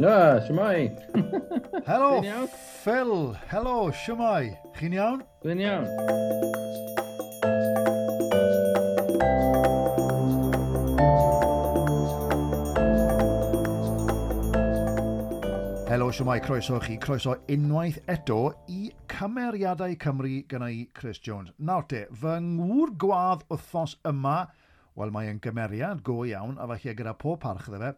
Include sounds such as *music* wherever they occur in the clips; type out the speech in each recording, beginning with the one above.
Na, siamai. *laughs* Helo, iawn? Phil. Helo, siamai. Chi'n iawn? Dwi'n iawn. Helo, siamai. Croeso chi. Croeso unwaith eto i cymeriadau Cymru gyda i Chris Jones. Nawr te, fy ngŵr gwadd wythnos yma, wel mae'n gymeriad go iawn, a falle gyda pob parch iddo fe,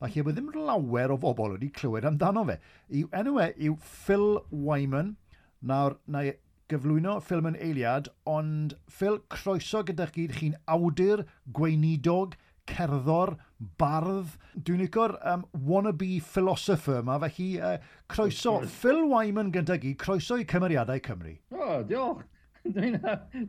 falle bod ddim lawer o bobl wedi clywed amdano fe. Yw enw e yw Phil Wyman. Nawr, na i gyflwyno ffilm yn eiliad, ond Phil, croeso gyda gyd chi'n awdur, gweinidog, cerddor, bardd, dwi'n licor um, wannabe philosopher yma, felly uh, croeso, Phil Wyman gyda gi, croeso i cymeriadau Cymru. O, oh, diolch. *laughs* Dwi'n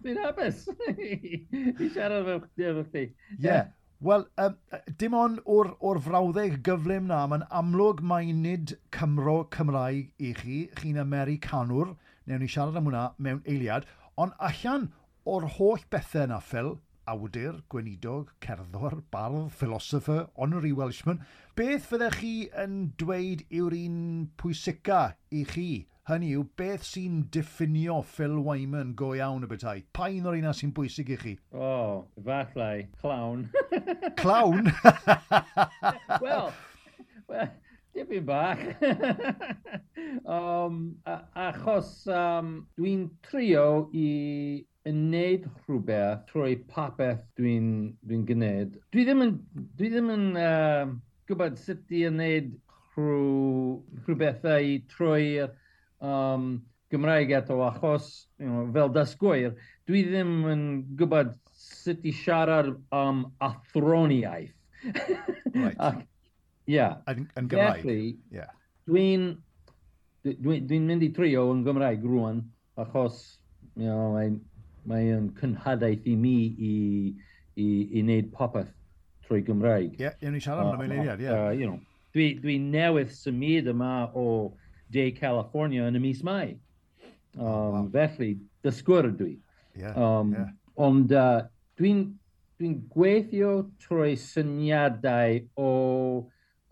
dwi abys *laughs* i siarad fel chdi efo chdi. Ie. Wel, um, dim ond o'r, or frawddeg gyflym na, mae'n amlwg mae nid Cymro Cymraeg i chi, chi'n Americanwr, newn ni siarad am hwnna mewn eiliad, ond allan o'r holl bethau na, Phil, awdur, gweinidog, cerddor, bardd, philosopher, honorary Welshman, beth fyddech chi yn dweud yw'r un pwysica i chi? Hynny yw, beth sy'n diffinio Phil Wyman go iawn y bethau? Pa un o'r un sy'n bwysig i chi? O, oh, efallai, clawn. clown? *laughs* *laughs* Wel, well, dipyn bach. *laughs* um, achos um, dwi'n trio i yn neud rhywbeth trwy popeth dwi'n dwi gwneud. Dwi ddim yn, dwi ddim yn uh, gwybod sut i wneud rhyw, rhywbethau trwy'r um, Gymraeg eto achos you know, fel dysgwyr, dwi ddim yn gwybod sut i siarad am athroniaeth. right. *laughs* Ac, yeah. Yn, yn Gymraeg. Felly, yeah. dwi'n dwi, dwi, dwi mynd i trio yn Gymraeg rwan achos you know, mae'n cynhadaeth i mi i, i, i wneud popeth trwy Gymraeg. Ie, yeah, ni siarad am mewn eiliad, ie. You know, dwi, dwi newydd symud yma o De California yn y mis mai. Um, wow. Felly, dysgwr dwi. Yeah, um, yeah. Ond uh, dwi'n dwi gweithio trwy syniadau o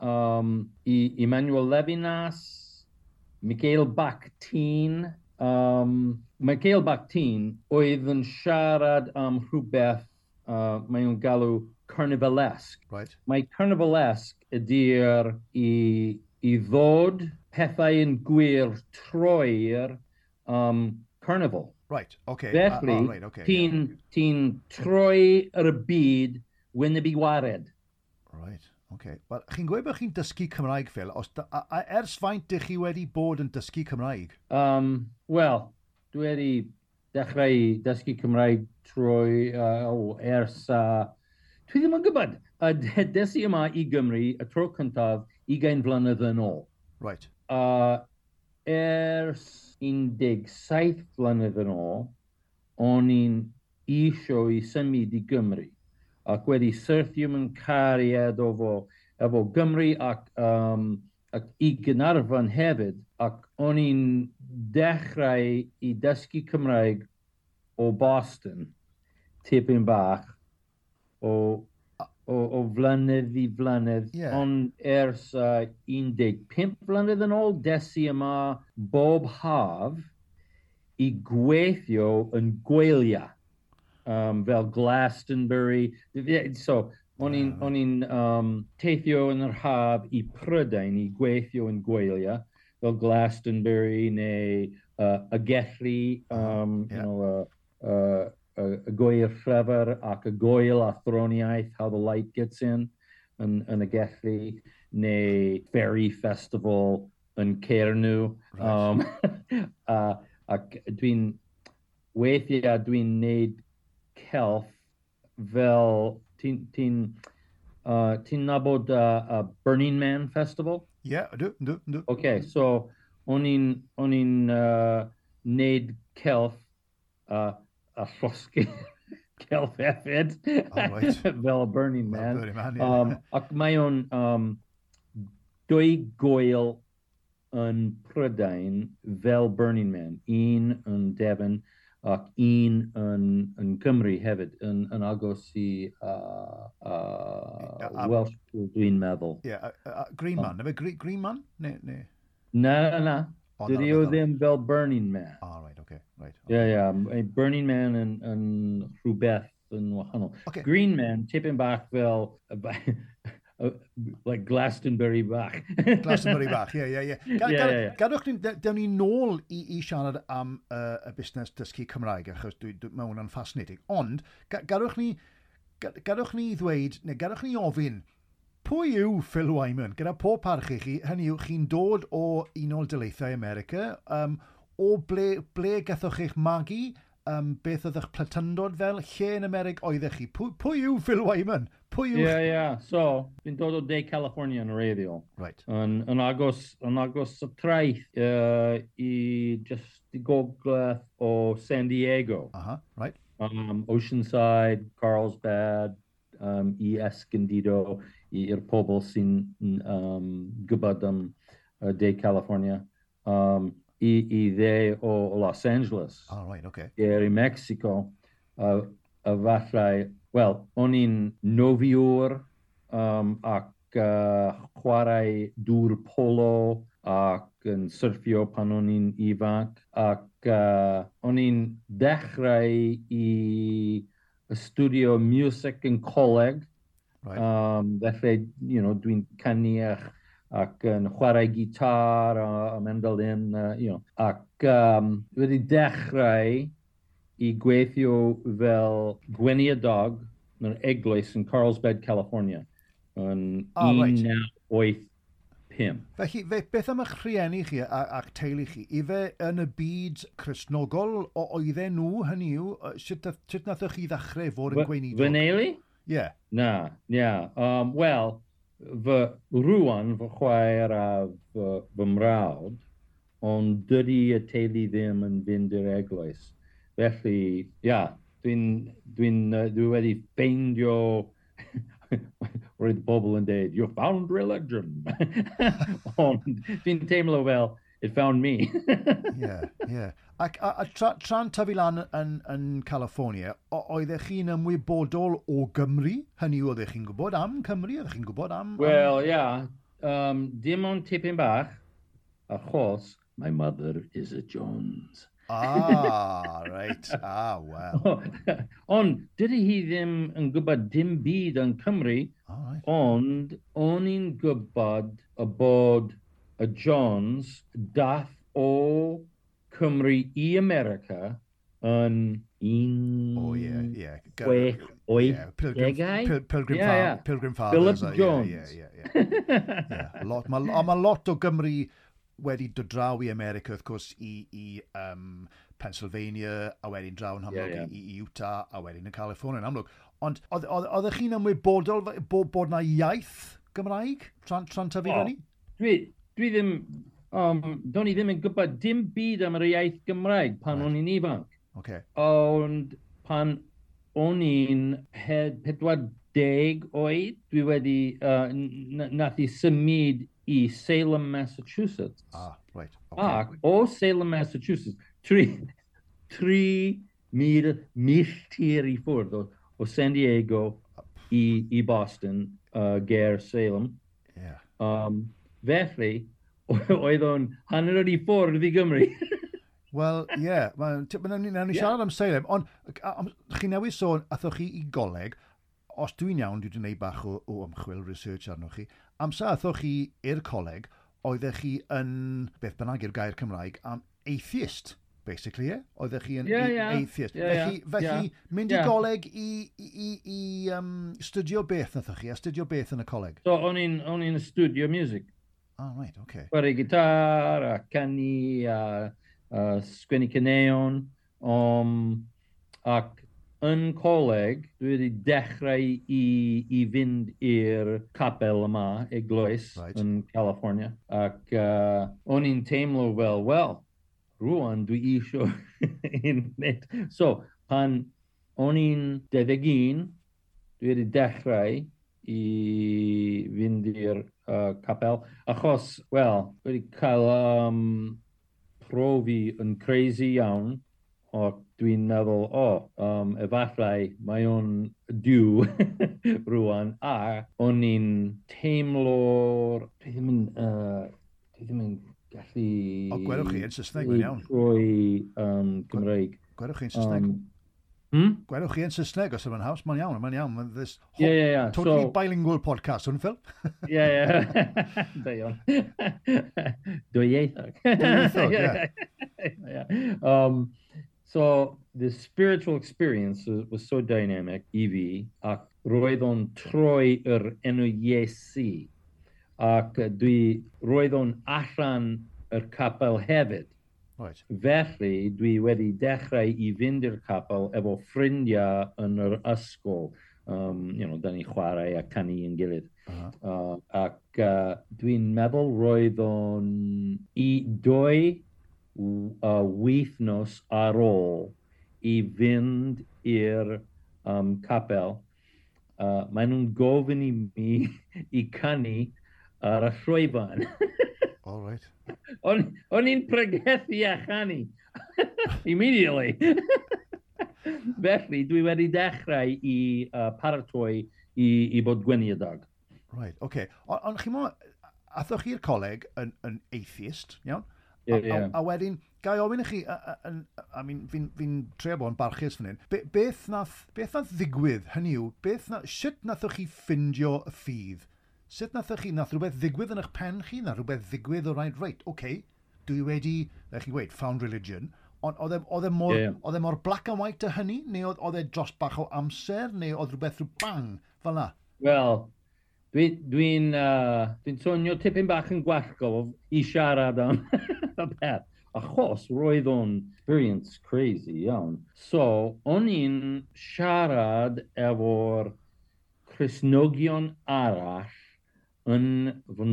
um, i Emmanuel Levinas, Michael Bakhtin, um, Michael Bakhtin oedd yn siarad am rhywbeth uh, mae nhw'n galw carnivalesque. Right. Mae carnivalesque ydy'r i, i ddod pethau yn gwir troi'r um, carnival. Right, okay. Felly, uh, oh, right, okay, ti'n yeah. ti troi ar y byd wyneb i wared. Right. Okay. Wel, chi'n gweud bod chi'n dysgu Cymraeg, Phil, os da, a, a ers faint ych chi wedi bod yn dysgu Cymraeg? Um, Wel, dwi wedi dechrau dysgu Cymraeg trwy, uh, oh, ers, uh, dwi ddim yn gwybod, uh, des i yma i Gymru y tro cyntaf 20 flynedd yn ôl. Right. Uh, ers 17 flynedd yn ôl, o'n i'n isio i symud i Gymru ac wedi syrthio mewn cariad efo, efo Gymru ac, um, ac i Gynarfon hefyd, ac o'n i'n dechrau i dysgu Cymraeg o Boston, tipyn bach, o, o, o flynedd i flynedd, yeah. ond ers uh, 15 flynedd yn ôl, desi yma bob haf i gweithio yn gweiliau um, fel Glastonbury. So, o'n i'n uh. um, teithio yn yr haf i Prydain i gweithio yn gweiliau, fel Glastonbury neu uh, y um, yeah. Mm, you know, uh, uh, y goir llyfr ac y goil a throniaeth, How the Light Gets In, yn, yn y gellu, neu Ferry Festival yn Caernw. Right. Um, uh, *laughs* ac dwi'n, weithiau dwi'n neud celf fel ti'n ti uh, ti'n nabod uh, uh, Burning Man Festival? Ie, yeah, ydw, ydw, ydw. OK, so o'n i'n on i'n uh, neud celf uh, a llosgu *laughs* celf hefyd oh, right. *laughs* fel y Burning Man. Burning Man um, ac mae o'n um, dwy goel yn Prydain fel Burning Man. Un yn Devon, ac un yn, yn Cymru hefyd yn, yn agos i uh, uh, Welsh, dwi'n meddwl. Ie, yeah, uh, Greenman, um, Green, Man? Ne, ne. Na, na, na. Dydy o ddim fel Burning Man. Ah, oh, right, okay, right. Ie, okay. yeah, yeah, Burning Man yn, yn rhywbeth yn wahanol. Okay. Green Man, tipyn bach fel like Glastonbury bach. *laughs* Glastonbury bach, ie, ie, ie. Gadwch ni, dewn ni nôl i, i siarad am uh, y busnes dysgu Cymraeg, achos dwi, dwi, mae hwnna'n ffascinating. Ond, gadwch ni, gadwch ni ddweud, neu gadwch ni ofyn, pwy yw Phil Wyman? Gyda pob parch i chi, hynny yw, chi'n dod o Unol Daleithiau America, um, o ble, ble gathoch eich magu, um, beth oedd eich platyndod fel, lle yn Amerig oeddech chi? Pwy, pwy yw Phil Wyman? Yeah, yeah. So in todo de California on radio. Right. And and on go and uh, I uh just go or San Diego. Uh-huh. Right. Um Oceanside, Carlsbad, um e Escondido, i ir in um gwybod uh, de California. Um i i or Los Angeles. All right. okay. Here in Mexico. Uh, efallai, wel, o'n i'n nofiwr um, ac uh, chwarae dŵr polo ac yn syrffio pan o'n i'n ifanc ac uh, o'n i'n dechrau i studio music yn coleg. Right. Um, felly, you know, dwi'n canu ac yn chwarae gitar a, a mendel uh, you know, ac um, wedi dechrau i gweithio fel gweniadog yn eglwys yn Carlsbad, California. Yn ah, oh, 1985. Felly, fe, beth am eich rhieni chi a, a'ch teulu chi? I fe yn y byd Cresnogol o oedden nhw hynny yw? Sut, sut nath chi ddechrau fod yn gweinidog? Fy neulu? Ie. Na, ia. Um, Wel, fy rwan, fy chwaer a fy, fy mrawd, ond dydy y teulu ddim yn fynd i'r eglwys. Felly, ia, dwi'n dwi, dwi, wedi ffeindio *laughs* roedd bobl yn dweud, you found religion. *laughs* Ond dwi'n teimlo fel, it found me. *laughs* yeah, yeah. Ac a, a tra, tra'n tyfu lan yn, yn California, oeddech chi'n ymwybodol o Gymru? Hynny oeddech chi'n gwybod am Cymru? Oeddech chi'n gwybod am... Wel, ia. Yeah. Um, dim ond tipyn bach, achos my mother is a Jones. Ah, *laughs* right. Ah, well. *laughs* ond, dydy hi ddim yn gwybod dim byd yn Cymru, oh, right. ond o'n i'n gwybod y bod y Johns dath o Cymru i America yn un... O, ie, ie. Gwech, oed, degau? Pilgrim yeah, yeah. Pilgrim Fathers. Philip Jones. Ie, ie, ie. Mae lot o Gymru wedi dod draw i America, wrth gwrs, i, i um, Pennsylvania, a wedyn draw yn amlwg yeah, yeah. I, i Utah, a wedyn yn California yn amlwg. Ond oeddech chi'n ymwybodol bod, bod na iaith Gymraeg tra'n tra tyfu oh, fyny? Dwi, dwi ddim, um, do'n i ddim yn gwybod dim byd am yr iaith Gymraeg pan right. o'n i'n ifanc. Okay. Ond pan o'n i'n pedwar deg oed, dwi wedi, uh, nath i symud i Salem, Massachusetts. Ah, right. Okay. Ac o Salem, Massachusetts, tri, tri mil, milltir i ffwrdd o, o San Diego i, i Boston, uh, ger Salem. Yeah. Um, felly, oedd o'n hanner o'n i ffwrdd i Gymru. *laughs* Wel, ie, yeah, mae'n ma ni, ni siarad am Salem, ond chi newid sôn, athoch chi i goleg, os dwi'n iawn, dwi wedi gwneud bach o, o ymchwil research arnoch chi, amser athoch chi i'r coleg, oeddech chi yn, beth bynnag i'r gair Cymraeg, am atheist, basically, e? Oeddech chi yn yeah, yeah. atheist. Yeah, yeah. felly, felly yeah. mynd i yeah. goleg i, i, i, i um, studio beth nathoch chi, a studio beth yn y coleg? So, o'n i'n studio music. Ah, right, okay. Chwarae gitar, a canu, a, a sgwennu cyneuon, um, ac yn coleg, dwi wedi dechrau i, i fynd i'r capel yma, eglwys, right. yn California. Ac uh, o'n i'n teimlo fel, wel, rwan dwi isio *laughs* un nid. So, pan o'n i'n dedeg un, dwi wedi dechrau i fynd i'r uh, capel. Achos, wel, wedi cael um, profi yn crazy iawn o dwi'n meddwl, o, oh, um, efallai mae o'n diw *laughs* rwan, a o'n i'n teimlo'r... Dwi ddim yn... Uh, dwi ddim yn gallu... O, gwerwch chi yn Saesneg, mae'n iawn. Troi um, Gymraeg. Gwerwch chi yn Saesneg. Um, Hmm? Gwerwch chi yn Saesneg os yma'n haws, mae'n iawn, mae'n iawn. Mae'n this whole, yeah, yeah, yeah. totally so, bilingual podcast, hwn, Phil? Ie, ie. *laughs* Da iawn. *laughs* Dwy ieithog. Dwy ieithog, ie. So the spiritual experience was, was so dynamic i fi, ac roedd o'n troi yr enw Iesu, ac dwi roedd o'n allan yr capel hefyd. Right. Felly, dwi wedi dechrau i fynd i'r capel efo ffrindiau yn yr ysgol. Um, you know, da ni chwarae a canu yn gilydd. Uh -huh. uh, ac uh, dwi'n meddwl roedd o'n i doi uh, weithnos ar ôl i fynd i'r um, capel. Uh, maen nhw'n gofyn i mi *laughs* i canu ar y llwyfan. *laughs* All right. O'n, on i'n pregethu a chanu. *laughs* Immediately. Felly, dwi wedi dechrau i uh, paratoi i, i bod gweniadag. Right, oce. Okay. Ond chi'n mo, athoch chi'r coleg yn, yn atheist, iawn? Yeah, yeah. A, a, wedyn, gai ofyn i chi, a, a, a, a fi'n fi, fi trio bod yn barchus fan hyn, Be, beth, nath, beth nath ddigwydd, hynny yw, beth na, sut nathoch chi ffindio y ffydd? Sut nath chi, nath rhywbeth ddigwydd yn eich pen chi, na rhywbeth ddigwydd o rhaid, reit, oce, okay, dwi wedi, da chi'n gweud, found religion, ond oedd e, e mor, yeah. yeah. E mor black and white a hynny, neu oedd e dros bach o amser, neu oedd rhywbeth rhyw bang, fel na? Wel, Dwi'n dwi uh, dwi sonio tipyn bach yn gwallgo i siarad am *laughs* y peth, achos roedd o'n experience crazy iawn. So, o'n i'n siarad efo'r Cresnogion arall yn fy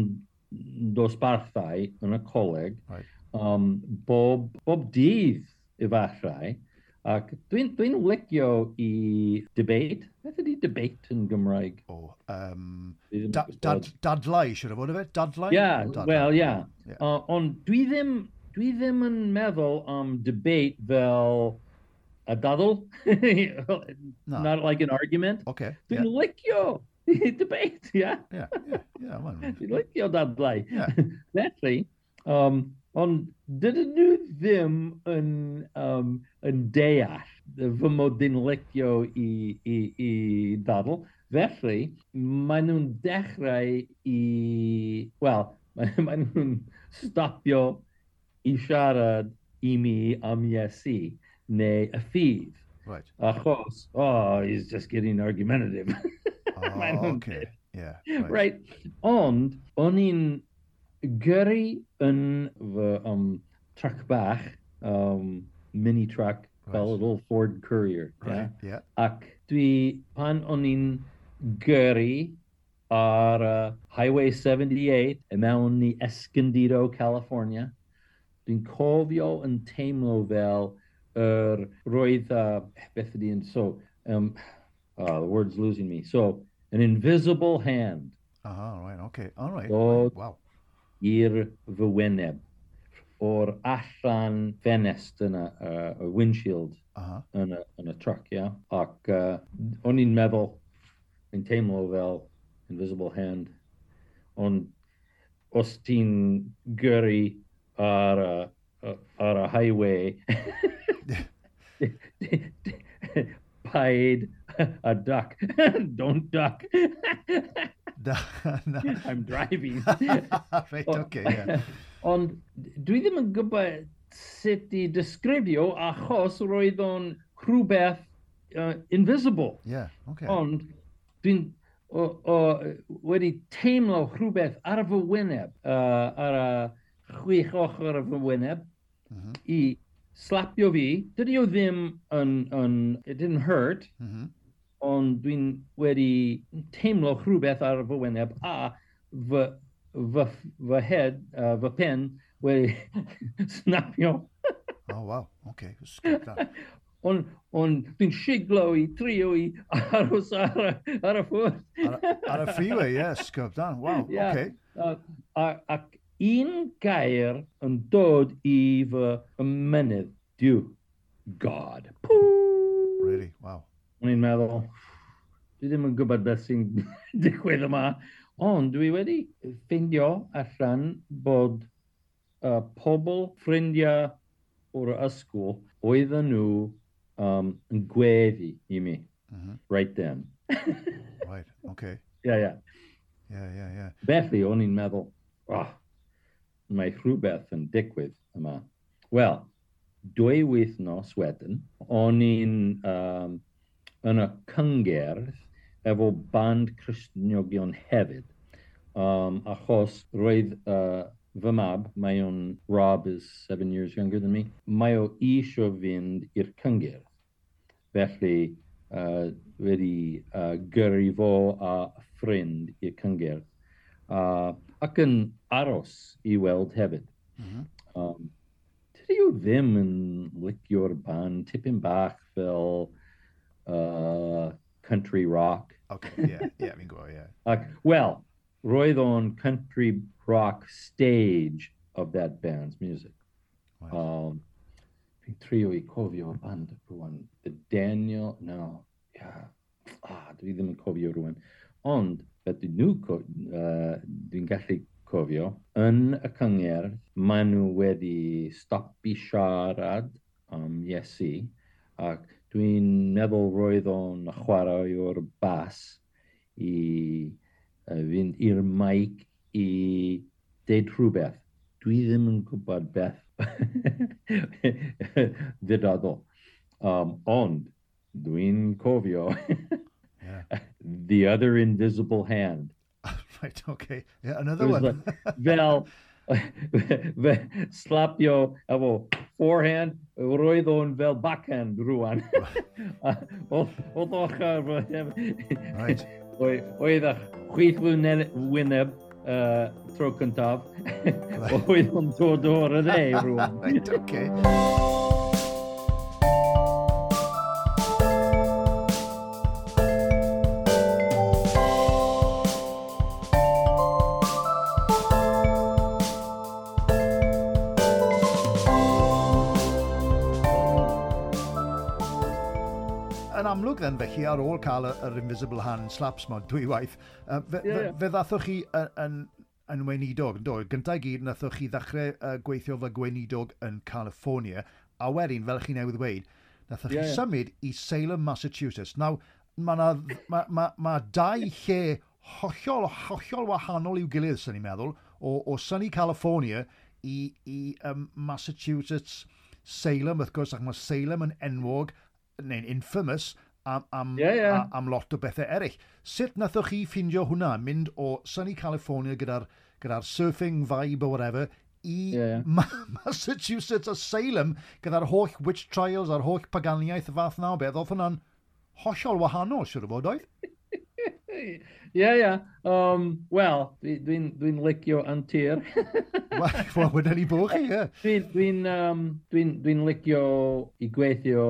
dosbarthau yn y coleg right. um, bob, bob dydd efallai, Ac dwi'n dwi, dwi legio i debate. Beth ydy debate yn Gymraeg? O, oh, um, da, dad, dadlau, siwr o fod efe? Dadlau? Yeah, wel, ie. Yeah. Yeah. Uh, ond dwi ddim, dwi ddim yn meddwl am debate fel a daddl. *laughs* no. Not like an argument. Okay, dwi'n yeah. licio *laughs* debate, ie. Ie, ie, *laughs* ie. Dwi'n licio dadlau. Yeah. Felly, um, Ond dydyn nhw ddim yn, um, yn deall fy mod i'n licio i, i, i ddadl. Felly, maen nhw'n dechrau i... Wel, maen, *laughs* maen nhw'n stopio i siarad i mi am Iesu neu y ffydd. Right. Achos, oh, he's just getting argumentative. *laughs* Oh, okay. Yeah, right. right. Ond, o'n i'n gyrru yn fy um, truck bach, um, mini truck, right. fel old Ford Courier. Right. Yeah. Ac dwi, pan o'n i'n gyrru ar uh, Highway 78 mewn i Escondido, California, dwi'n cofio yn teimlo fel yr er, roedd, uh, beth ydy'n, so, um, oh, the word's losing me. So, an invisible hand. Ah, uh right, okay, all right. Dod wow. i'r fyweneb o'r allan ffenest yn y, uh, y windshield uh -huh. yn, y, yn y truck, ia. Yeah? Ac uh, o'n i'n meddwl, yn teimlo fel invisible hand, ond os ti'n gyrru ar y, ar y highway, *laughs* paid a duck, *laughs* don't duck. *laughs* no, *laughs* no. *laughs* I'm driving. *laughs* Reit, oce, okay, yeah. Ond dwi ddim yn gwybod sut i disgrifio achos roedd o'n rhywbeth uh, invisible. Yeah, okay. Ond dwi'n wedi teimlo rhywbeth ar fy wyneb, uh, ar y chwych ochr ar fy wyneb, mm -hmm. i slapio fi. Dydy o ddim yn, yn, it didn't hurt, mm -hmm ond dwi'n wedi teimlo rhywbeth ar fy wyneb a fy, fy, fy head, uh, fy pen wedi *laughs* snapio. *laughs* oh, wow. OK, skip ond on, dwi'n siglo i trio i aros ar, ar y ffwrdd. ar, ar, y freeway, ie, yeah, sgyb dan, Wow. yeah. okay. Uh, ac un gair yn dod i fy ymenydd, diw, God. Poo! Really, wow. O'n i'n meddwl, dwi ddim yn gwybod beth sy'n *laughs* digwydd yma, ond dwi wedi ffeindio allan bod uh, pobl ffrindiau o'r ysgol oedden nhw um, yn gweddi i mi. Uh -huh. Right then. right, okay. Yeah, yeah. Yeah, yeah, yeah. Felly, o'n i'n meddwl, oh, mae rhywbeth yn digwydd yma. Wel, dwy wythnos wedyn, o'n i'n um, yn y cyngerdd efo band Cristnogion hefyd. Um, achos roedd uh, fy mab, mae o'n Rob is seven years younger than me, mae o isio fynd i'r cyngerdd. Felly, uh, wedi uh, gyrru fo a ffrind i'r cyngerdd. Uh, ac yn aros i weld hefyd. Mm -hmm. um, Tydi o ddim yn licio'r band tipyn bach fel uh, country rock. Okay, *laughs* yeah, yeah, gwybod, yeah. Ac, well, roedd o'n country rock stage of that band's music. Right. Um, trio i cofio y band rwan. The Daniel, no, yeah. Ah, dwi ddim yn cofio rwan. Ond, beth dwi nhw, co- uh, dwi'n gallu cofio, yn y cyngerdd, maen nhw wedi stopi siarad am Iesu, ac dwi'n meddwl roedd o'n chwarae o'r bas i uh, fynd i'r maic i deud rhywbeth. Dwi ddim yn gwybod beth *laughs* ddydoddol. Um, ond dwi'n cofio Yeah. *laughs* The Other Invisible Hand. *laughs* Right, okay. Yeah, another one. like, fe- slapio efo forehand, roedd o'n fel backhand rwan. *laughs* *laughs* Oedd o'ch ar... Oedd o'ch chwith wyneb uh, tro cyntaf. *laughs* Oedd o'n dod o'r y dde rwan. Right, okay. yn amlwg then felly ar ôl cael yr Invisible Hand slaps mod dwy waith, uh, fe, yeah. fe, fe ddathoch chi yn, yn, yn weinidog, do, gyntaf i gyd nathoch chi ddechrau uh, gweithio fel gweinidog yn California, a wedyn, fel chi newydd weid, nathoch yeah, chi yeah. symud i Salem, Massachusetts. Naw, mae na, ma, ma, ma dau lle hollol, hollol wahanol i'w gilydd, sy'n ni'n meddwl, o, o Sunny California i, i um, Massachusetts, Salem, wrth gwrs, ac mae Salem yn enwog neu'n infamous am, am, yeah, yeah. A, am lot o bethau eraill. Sut nathoch chi ffindio hwnna, mynd o sunny California gyda'r gyda surfing vibe or whatever, i yeah. *laughs* Ma Massachusetts Asylum gyda'r holl witch trials a'r holl paganiaeth y fath na o beth. Oedd hwnna'n hollol wahanol, siwr o fod oedd? Ie, yeah, ie. Yeah. Um, Wel, dwi'n dwi, dwi, dwi licio antur. Wel, wedyn ni bo chi, ie. Dwi'n dwi um, dwi dwi licio i gweithio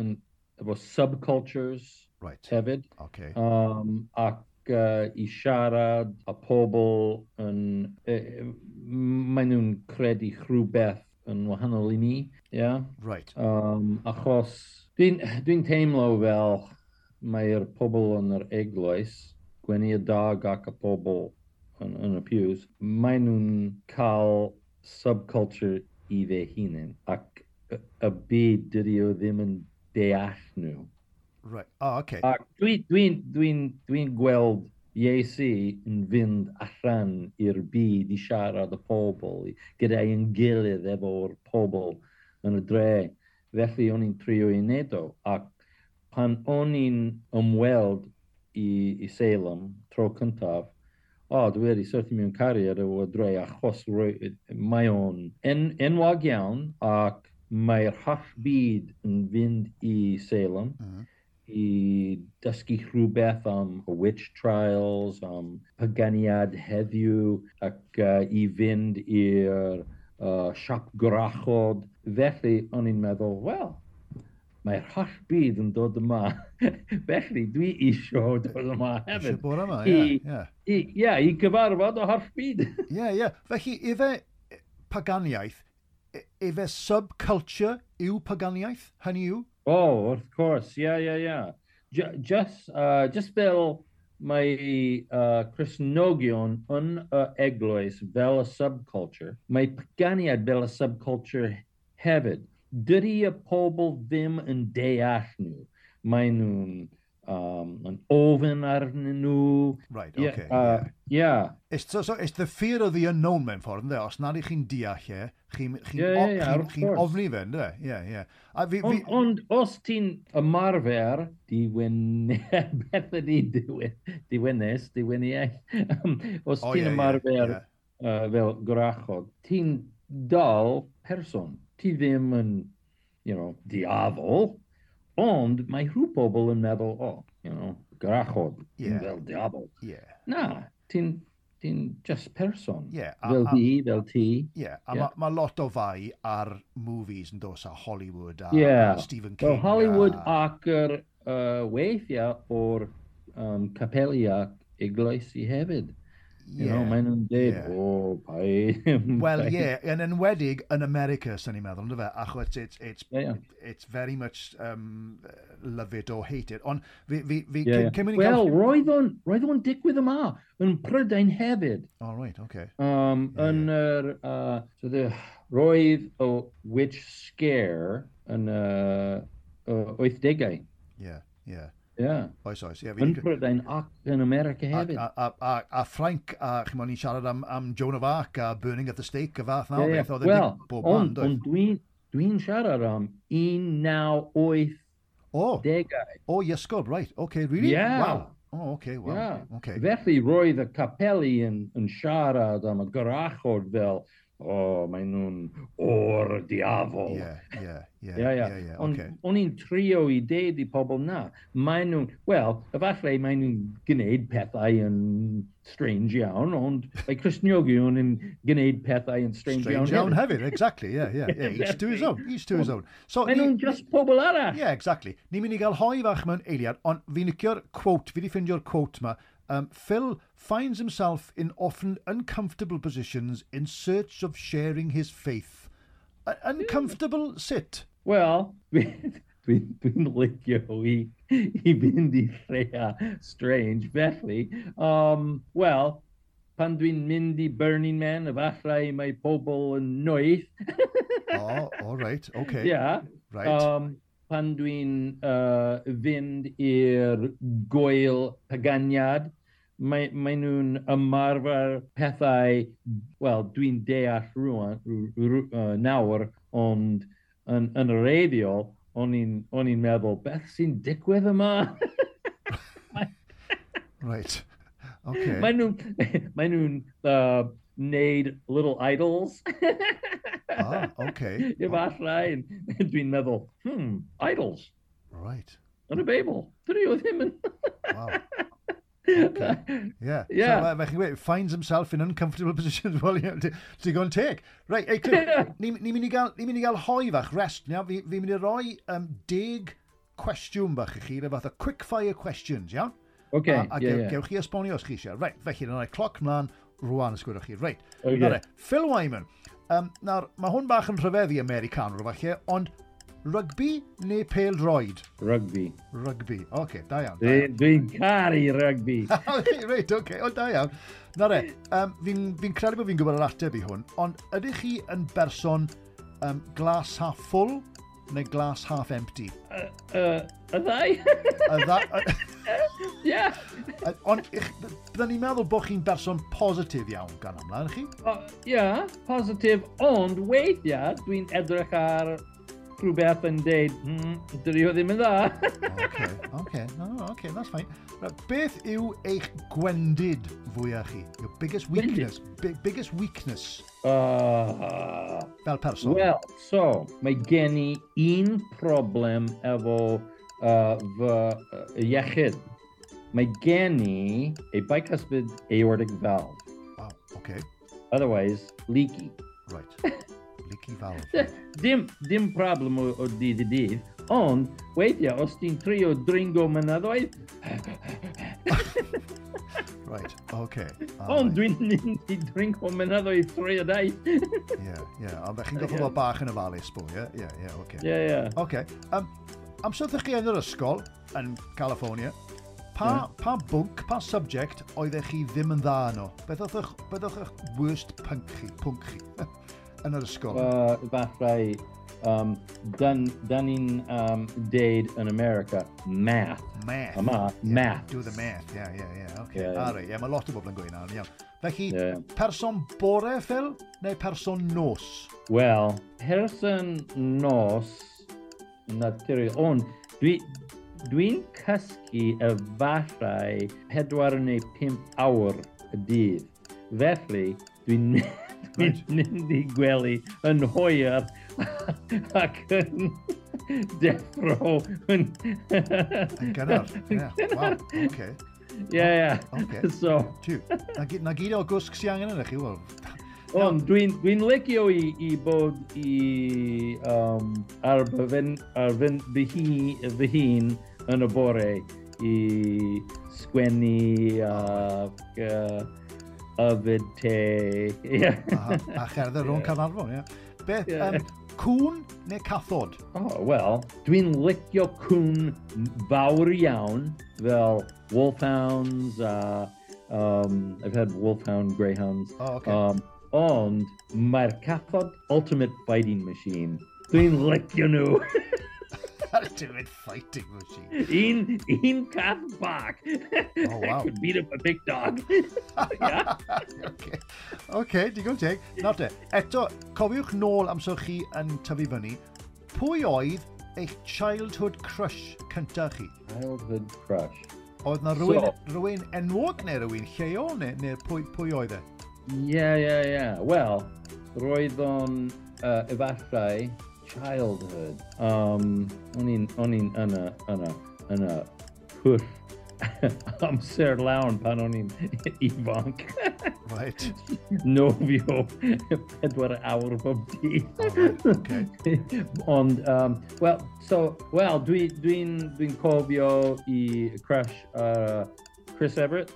yn, efo subcultures right. hefyd. Okay. Um, ac uh, i siarad a pobl yn... Uh, maen nhw'n credu rhywbeth yn wahanol i ni, ie. Yeah? Right. Um, achos dwi'n dwi teimlo fel mae'r pobl yn yr eglwys, gwenu y dag ac y pobl yn, yn y pews, maen nhw'n cael subculture i fe hunain ac y byd dydy o ddim yn deall nhw. Right. Oh, okay. Ac dwi'n dwi, dwi, dwi, dwi gweld Iesu yn fynd allan i'r byd i siarad y pobl, gyda'i yn gilydd efo'r pobl yn y dre. Felly o'n i'n trio i wneud o, ac pan o'n i'n ymweld i, i Salem tro cyntaf, o, oh, dwi wedi syrthi mewn cariad o dre achos mae o'n en, enwag iawn ac mae'r hall byd yn fynd i Salem uh -huh. i dysgu rhywbeth am y witch trials, am paganiad heddiw ac uh, i fynd i'r uh, siap grachod. Felly, o'n i'n meddwl, wel, mae'r holl byd yn dod yma. *laughs* Felly, dwi isio dod yma hefyd. Isio bod yma, ie. Yeah, ie, yeah. yeah, i gyfarfod o holl byd. *laughs* Ie, yeah, ie. Felly, efe paganiaeth, efe subculture yw paganiaeth? Hynny yw? Oh, of course. Ie, ie, ie. Just, uh, just fel mae uh, Cresnogion yn y eglwys fel y subculture, mae paganiad fel y subculture hefyd dydy y pobl ddim yn deall nhw. Mae nhw'n um, yn ofyn arnyn nhw. Right, yeah, okay. Uh, yeah. yeah. It's, so, so, it's the fear of the unknown mewn ffordd, ynddo? Os nad ych chi'n deall e, chi'n chi yeah, yeah, yeah, chi, chi ofni fe, ynddo? Yeah, yeah. A fi, fi... Ond os ti'n ymarfer, diwen... *laughs* beth ydi diwenes, diweniau? os oh, ti'n yeah, ymarfer yeah, yeah. Uh, fel grachod, ti'n dal person ti ddim yn, you know, diafol, ond mae rhyw pobl yn meddwl, oh, you know, grachod, yeah. fel diafol. Yeah. Na, ti'n ti'n just person. Yeah, a, fel di, fel ti. Yeah, a yeah. mae ma lot o fai ar movies yn dos a Hollywood a, yeah. a Stephen King. Well, Hollywood a... ac yr uh, weithiau o'r um, capelia eglwysi hefyd. You yeah. know, maen nhw'n dweud, yeah. o, bai. *laughs* Wel, ie, yeah, yn enwedig yn America, sy'n ni'n meddwl, fe, achos it's, it's, yeah, yeah. it's very much um, love it or hate it. Ond fi, fi, fi yeah, yeah. cymryd... Wel, gael... roedd o'n, roedd o'n digwydd yma, yn Prydain hefyd. O, oh, right, okay. Um, yeah. Yn yr, uh, so the, roedd o Witch Scare yn uh, 80au. Ie, yeah, ie. Yeah. Yeah. Oes, oes. Ie, yn Brydain ac yn America hefyd. A, a, a, a Frank, a chi'n mo'n ni'n siarad am, am Joan of Arc a Burning at the Stake a fath nawr. Yeah, yeah. E Wel, ond on, dwi'n dwi siarad am 1980 oh. degau. O, oh, Iesgob, right. OK, really? Yeah. Wow. Oh, okay, wow. Yeah. Okay. Felly roedd y capeli yn, yn siarad am y gorachod fel oh, mae nhw'n o'r diafol. Ie, ie, ie. Ond o'n i'n trio i deud i pobl na, mae nhw'n, wel, efallai mae nhw'n gwneud pethau yn strange iawn, ond mae Cresniogion yn gwneud pethau yn strange, strange iawn, iawn hefyd. exactly, ie, yeah, ie. Yeah, yeah. Each to his own, each to his own. So, mae nhw'n just pobl arall. Ie, yeah, exactly. Ni'n mynd i gael hoi fach mewn eiliad, ond fi'n licio'r quote, fi wedi ffeindio'r quote ma, Um, Phil finds himself in often uncomfortable positions in search of sharing his faith. A- hmm. uncomfortable sit. Well, Twindlick Joey Ibindi Freya Strange Bethley. Um, well, Pandwin Mindi Burning Man of Afrai My Pobol and Noith. *laughs* oh, all right. Okay. Yeah. Right. Um, Pandwin uh, Vind Ir Goil Paganiad mae, mae nhw'n ymarfer pethau, wel, dwi'n deall rwan, uh, nawr, ond yn, yn y radio, o'n i'n meddwl, beth sy'n digwydd yma? *laughs* right. Okay. Mae nhw'n mae nhw uh, neud little idols. ah, okay. *laughs* Efallai, oh. dwi'n meddwl, hmm, idols. Right. Yn y Beibl. Dwi oedd ddim yn... wow. Okay. *laughs* Yeah. Yeah. So, uh, mae chi'n gweud, finds himself in uncomfortable *laughs* positions. Well, you go and take. Right, hey, Cliff, *laughs* ni'n ni mynd i gael, ni mynd i gael hoi fach, rest. Ia? Fi, fi mynd i roi um, deg cwestiwn bach i chi, rhyw fath o quick fire questions, iawn? Okay, a, a yeah, gew, yeah. gewch chi esbonio os chi eisiau. Right, felly, yna'n rhoi cloc mlaen rwan ysgwyrwch chi. Right. Okay. Nare, Phil Wyman. Um, nawr, mae hwn bach yn rhyfeddi Americanwr, falle, ond Rygbi neu pêl droed? Rugby. Rygbi. Oce, okay, da iawn. Dwi'n dwi caru rugby. *laughs* Reit, oce. Okay. O, da iawn. Na re, um, fi'n fi credu bod fi'n gwybod yr ateb i hwn, ond ydych chi yn berson um, glas half full neu glas half empty? Uh, uh, y ddau. y ddau. *laughs* Ie. Ond byddwn ni'n meddwl bod chi'n berson positif iawn gan amla, chi? Ie, uh, yeah, positif, ond weithiau dwi'n edrych ar rhywbeth yn deud, mm, dydy o ddim yn dda. okay, okay, no, no, okay, that's fine. Beth yw eich gwendid fwyaf chi? Your biggest weakness? Big, biggest weakness? Uh, Fel person? Well, so, mae gen i un problem efo uh, fy uh, iechyd. Mae gen i a bicuspid aortic valve. Wow, okay. Otherwise, leaky. Right. *laughs* Vicky Fawr. Dim, dim problem o, o dydd i dydd, ond weithiau os ti'n trio dringo mynyddoedd... *laughs* right, okay. Ond dwi'n mynd i dringo mynyddoedd trwy y daith. Ie, ie, ond chi'n gofio bod bach yn ofalu sbwl, ie? Ie, ie, oce. Ie, ie. Oce, amser ddech chi yn yr ysgol yn California, Pa, pa bwnc, pa subject oeddech chi ddim yn dda yno? Beth oedd eich worst punk chi? Punk chi? *laughs* yn yr ysgol? Uh, fathau, um, dan, dan ni'n um, deud yn America, math. Math. Yma, yeah, math. Do the math, ie, ie, ie. Oce, ari, ie, mae lot o bobl yn gwein ar, iawn. Felly, yeah. person bore, Phil, neu person nos? Wel, person nos, naturiol, ond dwi'n dwi cysgu fathau pedwar neu pump awr y dydd. Felly, dwi'n Right. Mynd i gwely yn hwyr *laughs* ac yn deffro. Yn Yn gynnar. ie. Wow, okay. Yeah, yeah. Okay. So... na na gyd o gwsg sy'n angen yna chi, wel. Ond dwi'n dwi licio i, i bod i um, ar, fy'n, ar fy'n, fy, hi, fy hun yn y bore i sgwennu ac uh, uh, Yfyd te. Yeah. a, a cherdded rhwng yeah. Canarfon, ie. Yeah. Beth, yeah. um, cwn neu cathod? Oh, wel, dwi'n licio cwn fawr iawn, fel wolfhounds a... Uh, um, I've had wolfhound, greyhounds. Oh, okay. Um, ond mae'r cathod ultimate fighting machine. Dwi'n licio nhw. *laughs* Ultimate fighting machine. Un, un can't bark. Oh, wow. I could beat up a big dog. *laughs* yeah. okay. okay, digon teg. Nawr te, eto, cofiwch nôl amser chi yn tyfu fyny. Pwy oedd eich childhood crush cyntaf chi? Childhood crush. Oedd na rhywun, so, rhywun enwog neu rhywun lleol neu, neu pwy, pwy oedd e? Ie, yeah, ie, yeah, ie. Yeah. Wel, roedd o'n uh, efallai childhood. Um, oni oni ana ana ana pur. *laughs* I'm ser but panonim *laughs* Ivank. *laughs* Right. Novio pedwar awr bob dydd. Ond, um, well, so, well, dwi'n dwi dwi cofio i crash uh, Chris Everett.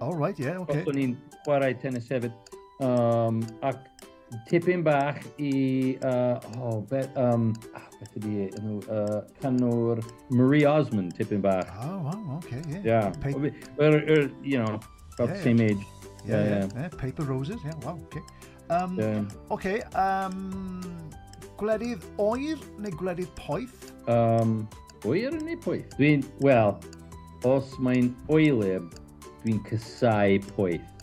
All right, yeah, okay. Oeddwn ni'n chwarae tennis hefyd. Um, tipyn bach i, uh, oh, beth, um, ah, beth ydi e, enw, uh, canwr Marie Osmond, tipyn bach. Oh, wow, okay, yeah. Yeah, pa well, er, you know, about yeah, the same age. Yeah, yeah, yeah. yeah. yeah. Paper Roses, yeah, wow, okay. Um, yeah. Okay, um, gwledydd oer neu gwledydd poeth? Um, oer neu poeth? Dwi'n, wel, os mae'n oelib, dwi'n cysau poeth.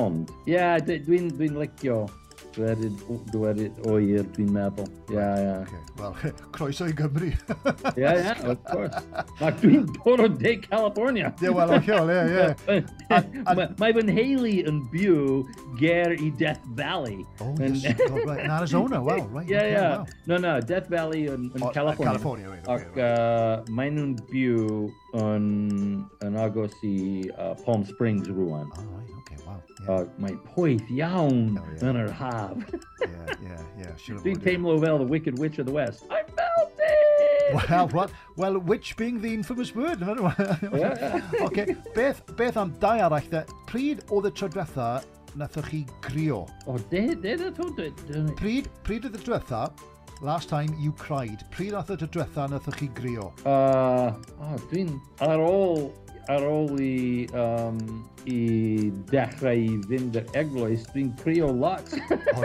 Ond, ie, yeah, dwi'n dwi licio Dwerid, dwerid oer, dwi'n meddwl. Ia, yeah, ia. Okay. Wel, *laughs* croeso i Gymru. Ia, yeah, ia, of course. Ac dwi'n bod o De California. Ie, yeah, wel, ochiol, ie, ie. *laughs* Mae fy nheulu yn byw ger i Death Valley. Oh, yn yes. *laughs* oh, right. In Arizona, wow, right. Ie, yeah, ie. Yeah. Wow. No, no, Death Valley yn, yn oh, California. California, right. Ac okay, right. uh, mae nhw'n byw yn, yn agos i uh, Palm Springs rwan. Oh, right, okay, wow. Yeah. Uh, mae poeth iawn oh, yeah. yn yr ha haf. yeah, yeah, yeah. Dwi'n teimlo fel the Wicked Witch of the West. I'm melting! Well, well, well, witch being the infamous word. yeah. *laughs* okay. Beth, beth am dau arall de? Pryd oedd y tro diwetha nathoch chi grio? O, de, de, de, de, de. Pryd, pryd oedd y diwetha last time you cried? Pryd oedd y diwetha nathoch chi grio? Uh, oh, dwi'n ar ôl ar ôl i, um, i dechrau i fynd yr eglwys, dwi'n crio lot. *laughs* oh,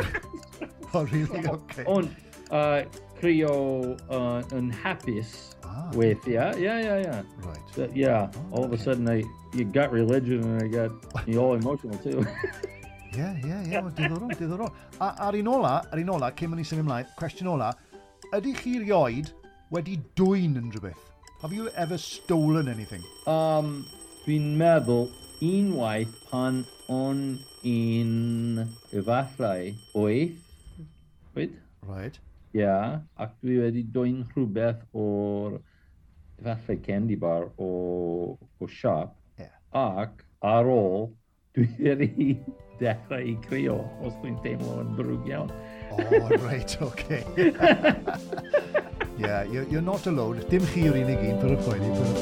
oh, really? Okay. Ond uh, crio uh, yn hapus ah. weithiau. Yeah, yeah, yeah. Right. So, yeah, oh, all okay. of a sudden I, you got religion and I got you all emotional too. *laughs* yeah, yeah, yeah. Well, *laughs* diddorol, diddorol. A, ar un ola, ar un ola, cyn mynd i symud ymlaen, cwestiwn ola, ydy chi rioed wedi dwy'n yn rhywbeth? Have you ever stolen anything? Um, dwi'n meddwl unwaith pan o'n un efallai oeth. Oed? Right. Ia, yeah, ac dwi wedi dwy'n rhywbeth o'r efallai candy bar o, o siop. Yeah. Ac ar ôl, dwi wedi dechrau i crio os dwi'n teimlo yn brwg iawn. Oh, right. Okay. *laughs* Yeah, you're, you're not alone. Dim chi yw'r unig un, per y poeni, per y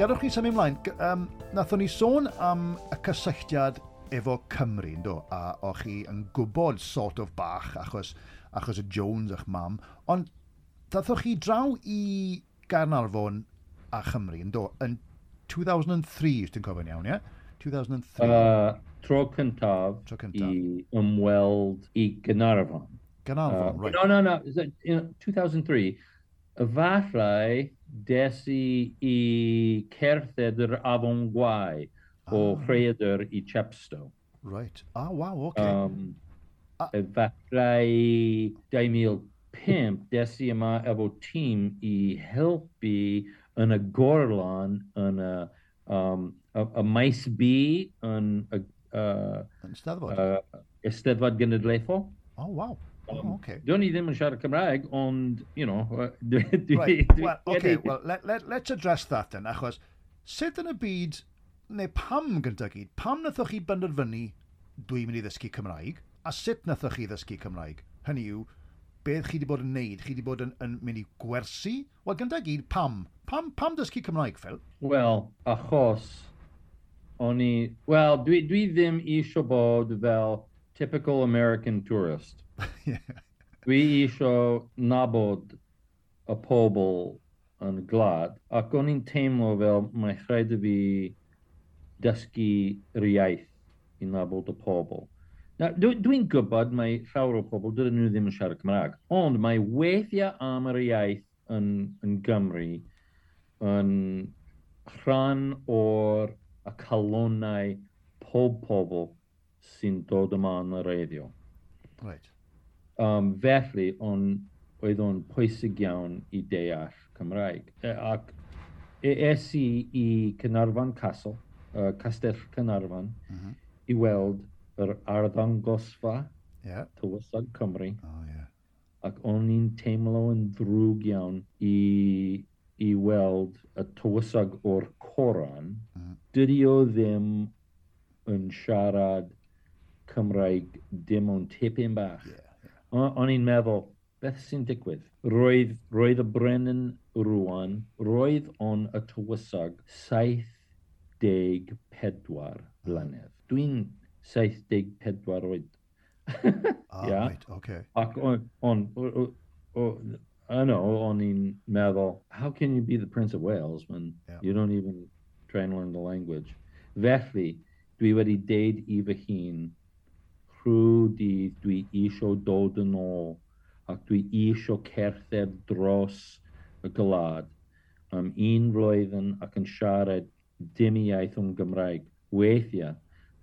Gadwch chi symud ymlaen. Um, nathon ni sôn am y cysylltiad efo Cymru, ynddo, a o'ch chi yn gwybod sort of bach achos, achos y Jones a'ch mam, ond dathoch chi draw i Garnarfon a Chymru, ynddo, yn 2003, os ti'n cofio'n iawn, ie? 2003. Uh, tro cyntaf, tro cyntaf i ymweld i Gynarfon. Garnarfon, uh, right. No, no, no, that, you know, 2003, efallai desi i cerdded yr afon gwaed ah. o rhaedr i Chepstow. Right. Ah, wow, oce. Okay. Um, ah. Efallai 2005, des i yma efo tîm i helpu yn y gorlon, yn y, um, y, y maes bu, yn y... Uh, yn Steddfod? Uh, Esteddfod Genedlaethol. Oh, wow. Um, oh, okay. Dwi'n i ddim yn siarad Cymraeg, ond, you know... Dwi, dwi, right. dwi, well, okay, well, let, let, let's address that then, achos sut yn y byd neu pam gyda gyd, pam nathoch chi benderfynu dwi'n mynd i ddysgu Cymraeg, a sut nathoch chi ddysgu Cymraeg? Hynny yw, beth chi wedi bod yn neud? Chi wedi bod yn, yn mynd i gwersi? Wel, gyda gyd, pam? Pam, pam dysgu Cymraeg, Phil? Wel, achos o'n i... Wel, dwi, dwi ddim isio bod fel typical American tourist. *laughs* yeah. Dwi isio nabod y pobl yn glad, ac o'n i'n teimlo fel mae rhaid i fi dysgu yr iaith i nabod y pobl. Dwi'n dwi gwybod mae llawer o pobl dydyn nhw ddim yn siarad Cymraeg, ond mae weithiau am yr iaith yn, yn Gymru yn rhan o'r y calonau pob pobl sy'n dod yma yn y reiddio. Right. Um, felly, on, oedd o'n pwysig iawn i deall Cymraeg. E, ac e, es i i Cynarfan Castle, uh, Castell Cynarfon uh i weld yr arddangosfa yeah. Tywysog Cymru. Oh, yeah. Ac o'n i'n teimlo yn ddrwg iawn i, i weld y tywysog o'r Coran. Uh -huh. Dydy o ddim yn siarad Cymraeg dim o'n tipyn bach. Yeah, yeah. O'n i'n meddwl, beth sy'n digwydd? Roedd, roedd y brenin rwan, roedd o'n y tywysog saith 74 blynedd. Dwi'n 74 oed. ah, *laughs* yeah. right, okay. Ac on, on, o, o, I know, on in meddwl, how can you be the Prince of Wales when yeah. you don't even try and learn the language? Felly, dwi wedi deud i fy hun, rhyw dydd dwi isio dod yn ôl ac dwi isio cerdded dros y gwlad, am um, un flwyddyn ac yn siarad dim iaith o'n Gymraeg. Weithiau,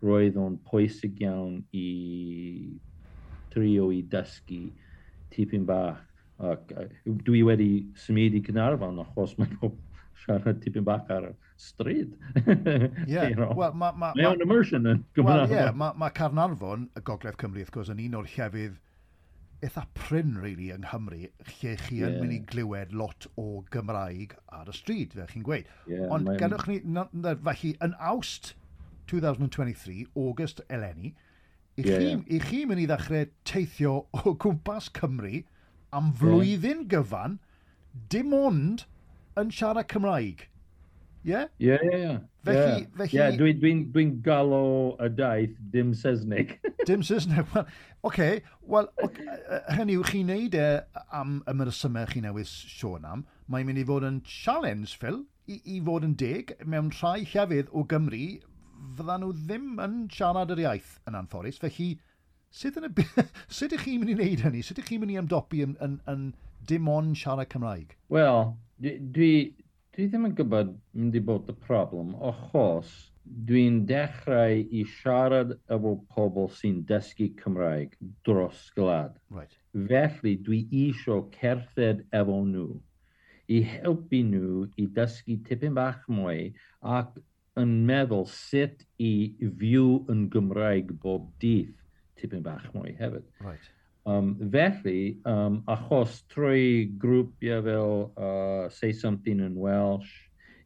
roedd o'n pwysig iawn i trio i dysgu tipyn bach. Ac, dwi wedi symud i Cynarfon achos mae pob siarad tipyn bach ar y stryd. yeah. *laughs* you know? well, mae ma, ma, ma, immersion yn Gymraeg. Ie, yeah, mae ma Carnarfon, y Gogledd Cymru, wrth gwrs, yn un o'r llefydd eitha pryn, really, yng Nghymru, lle chi yeah. yn mynd i glywed lot o Gymraeg ar y stryd, fe chi'n gweud. Yeah, Ond mae... gadwch ni, na- na- felly, yn awst 2023, August eleni, i chi, yeah. i chi mynd i ddechrau teithio o gwmpas Cymru am flwyddyn yeah. gyfan, dim ond yn siarad Cymraeg. Ie? Ie, ie, ie. Felly, yeah. felly... Yeah, dwi'n dwi, dwi, galw y daith dim Saesneg. *laughs* dim Saesneg, wel, oce. Okay, wel, okay, hynny yw, chi'n neud e am y merysymau chi newydd sôn am, mae'n mynd i fod yn challenge, Phil, i, i fod yn deg mewn rhai llefydd o Gymru fyddan nhw ddim yn siarad yr iaith yn anffodus, Felly, sut, yn y, *laughs* sut ych chi'n mynd i wneud hynny? Sut ych chi'n mynd i ymdopi yn, yn, yn dim ond siarad Cymraeg? Wel, dwi, Dwi ddim yn gwybod mynd i bod y problem, achos dwi'n dechrau i siarad efo pobl sy'n dysgu Cymraeg dros glad. Right. Felly dwi isio cerdded efo nhw i helpu nhw i dysgu tipyn bach mwy ac yn meddwl sut i fyw yn Gymraeg bob dydd tipyn bach mwy hefyd. Right. Um, felly, um, achos trwy grwpiau fel uh, Say Something in Welsh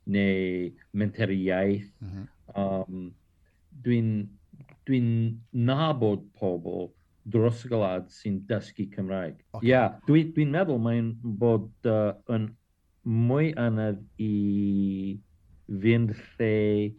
neu Menteriaeth, mm -hmm. um, dwi'n dwi nabod pobl dros y galad sy'n dysgu Cymraeg. Ie, okay. yeah, dwi'n dwi, meddwl mae'n bod uh, yn mwy anodd i fynd lle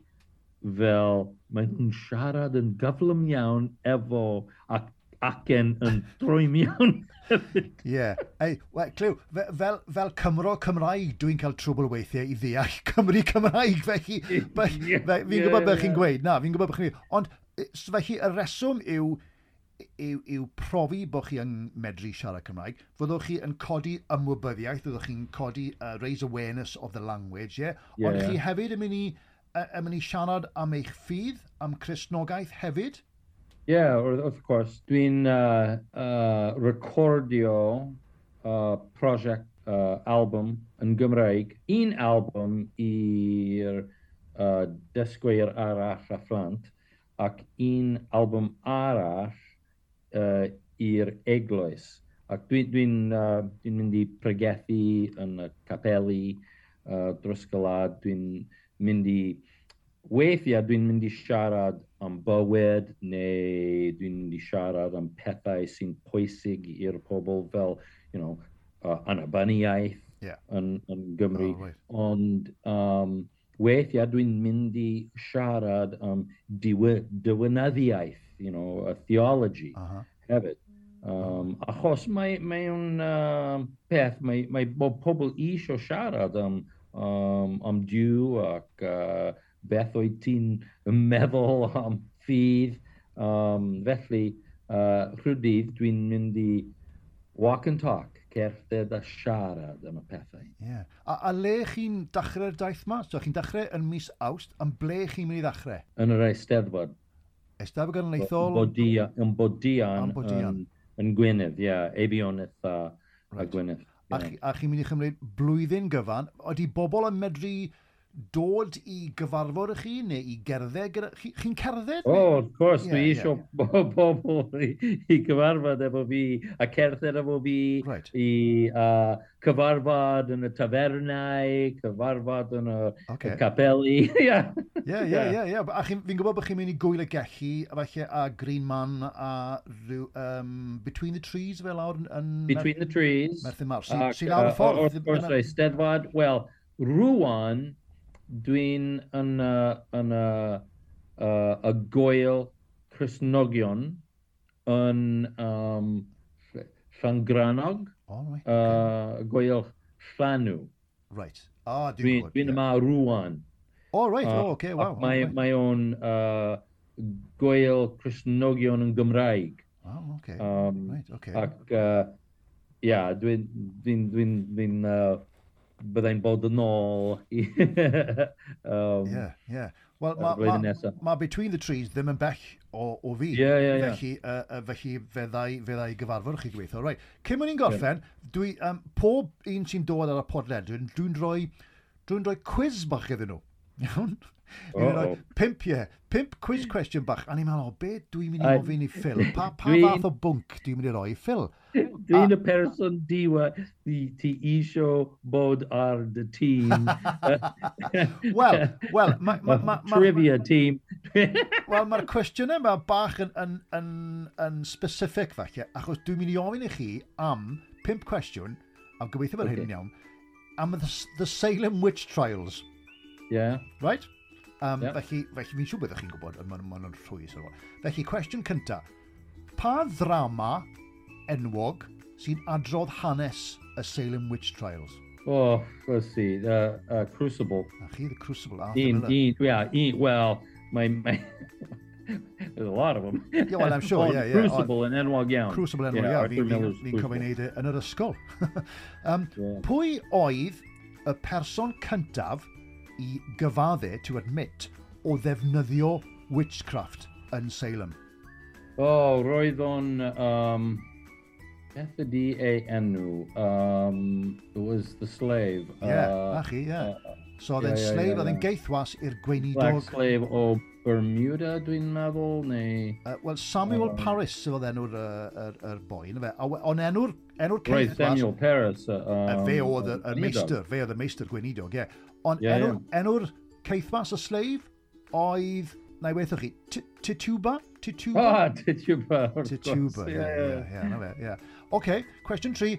fel mae'n nhw'n siarad yn gyflym iawn efo ac acen yn drwym iawn. *laughs* Ie. Ei, Clyw, fel, fel Cymro Cymraeg, dwi'n cael trwbl weithiau i ddeall *laughs* Cymru Cymraeg, felly yeah, yeah, fi'n gwybod beth chi'n gweud, na, fi'n gwybod beth chi'n gweud. Ond, felly, y reswm yw, yw, yw profi bod chi yn medru siarad Cymraeg, fyddwch chi yn codi ymwybyddiaeth, fyddwch chi'n codi uh, raise awareness of the language, ie? Yeah? yeah. Ond chi hefyd yn mynd i, uh, yn mynd i siarad am eich ffydd, am Cresnogaeth hefyd, Yeah, of course. Dwi'n uh, uh, recordio uh, prosiect uh, album yn Gymraeg. Un album i'r uh, dysgwyr arall a phlant ac un album arall uh, i'r eglwys. Ac dwi'n dwi uh, dwi mynd i pregethu yn y capeli uh, drosgolad, dwi'n mynd i... Weithiau dwi'n mynd i siarad am bywyd neu dwi'n mynd i siarad am pethau sy'n pwysig i'r pobl fel, you know, uh, anabaniaeth yeah. yn, yn Gymru. Oh, right. Ond um, weithiau dwi'n mynd i siarad am diwynyddiaeth, you know, a theology uh -huh. hefyd. Um, achos mae, mae uh, peth, mae, mae bob pobl isio siarad am, um, am Diw ac uh, beth oedd ti'n meddwl am ffydd. Um, felly, uh, rhydydd dwi'n mynd i walk and talk, cerdded a siarad am y pethau. Yeah. A, a le chi'n dechrau'r daith ma? So chi'n dechrau yn mis awst, am ble chi'n mynd i ddechrau? Yn yr Eisteddfod. Eisteddfod Genedlaethol? Yn Bodian, yn, Bodian. yn Gwynedd, ie. Yeah. Ebionydd a, right. a Gwynedd. Yeah. A, chi, a chi'n mynd i chymryd blwyddyn gyfan, ydy bobl yn medru dod i gyfarfod ych chi neu i gerdded gyda... Chi'n chi cerdded? O, oh, of course, yeah, dwi eisiau yeah, bobl i, i gyfarfod efo fi, a cerdded efo fi, right. i uh, cyfarfod yn y tafernau, cyfarfod yn y okay. capeli. *laughs* Ie, ie, ie, ie. A fi'n gwybod bod chi'n mynd i gwyl y gellu, a falle a Green Man a rhyw, um, Between the Trees fel awr yn... Between the Trees. Merthyr Mawr. Sy'n si, si lawr y ffordd. Wrth gwrs, Steddfod, wel, rwan dwi'n yn, y, yn y, uh, y goel Cresnogion yn um, Llangranog, oh, right. uh, goel Llanw. Right. Ah, dwi'n gwybod. Dwi'n yma rwan. Oh, right. Uh, oh, okay. Wow. Mae, oh, right. mae o'n uh, goel Cresnogion yn Gymraeg. Oh, okay. Um, right, okay. Ac, uh, ia, yeah, dwi'n dwi, dwi, dwi, dwi, uh, byddai'n bod yn ôl i... um, yeah, yeah. Wel, mae ma, ma Between the Trees ddim yn bell o, o fi. Yeah, yeah, yeah. Felly, uh, felly feddai, feddai gyfarfod chi gweithio. Right. Cyn o'n i'n gorffen, yeah. dwi, um, pob un sy'n dod ar y podled, dwi'n rhoi, dwi'n rhoi quiz bach iddyn nhw. *laughs* Iawn? Uh -oh. rhoi pimp, ie. Yeah. Pimp quiz question bach. A ni'n meddwl, o, be dwi'n mynd i ofyn i Phil? Pa, pa *laughs* fath o bwnc dwi'n mynd i roi i Phil? *laughs* Dwi'n ah. y person diwa ti ti isio bod ar dy tîm. *laughs* wel, wel... Trivia tîm. *laughs* wel, mae'r cwestiynau yma bach yn, yn, yn, yn specific falle, achos dwi'n mynd i ofyn i chi am pimp cwestiwn, a gobeithio bod okay. hyn yn iawn, am the, the Salem Witch Trials. Yeah. Right? Um, yeah. Felly, felly fi'n siŵr byddwch chi'n gwybod, ond maen nhw'n rhwys ar ôl. Felly, cwestiwn cyntaf. Pa ddrama enwog sy'n adrodd hanes y Salem Witch Trials. Oh, let's see, the uh, Crucible. A chi, the Crucible. Arthur un, un, yeah, un, well, my, my there's a lot of them. Yeah, well, I'm sure, yeah, yeah. Crucible and Enwog Iawn. Crucible and Enwog Iawn, ni'n cofio wneud e yn yr ysgol. *laughs* um, yeah. Pwy oedd y person cyntaf i gyfadde, to admit, o ddefnyddio witchcraft yn Salem? Oh, roedd o'n... Um, Beth ydi ei enw? Um, it was the slave. Ie, yeah, uh, a chi, ie. Yeah. Uh, so oedd yeah, yeah, slave, yeah, oedd yeah. geithwas i'r gweinidog... Black slave o Bermuda, dwi'n meddwl, neu... Uh, Wel, Samuel um, Paris sydd oedd enw'r er, er, er boi, yna fe. Ond enw'r enw'r ceithwas... Right, Samuel Paris. Uh, um, fe oedd y meistr, fe oedd y meistr gweinidog, ie. Yeah. Ond yeah, enw'r yeah. enw ceithwas y slave oedd na i weithio chi, Tituba? Tituba? Ah, Tituba. Tituba, ie, ie, ie. Oce, cwestiwn 3.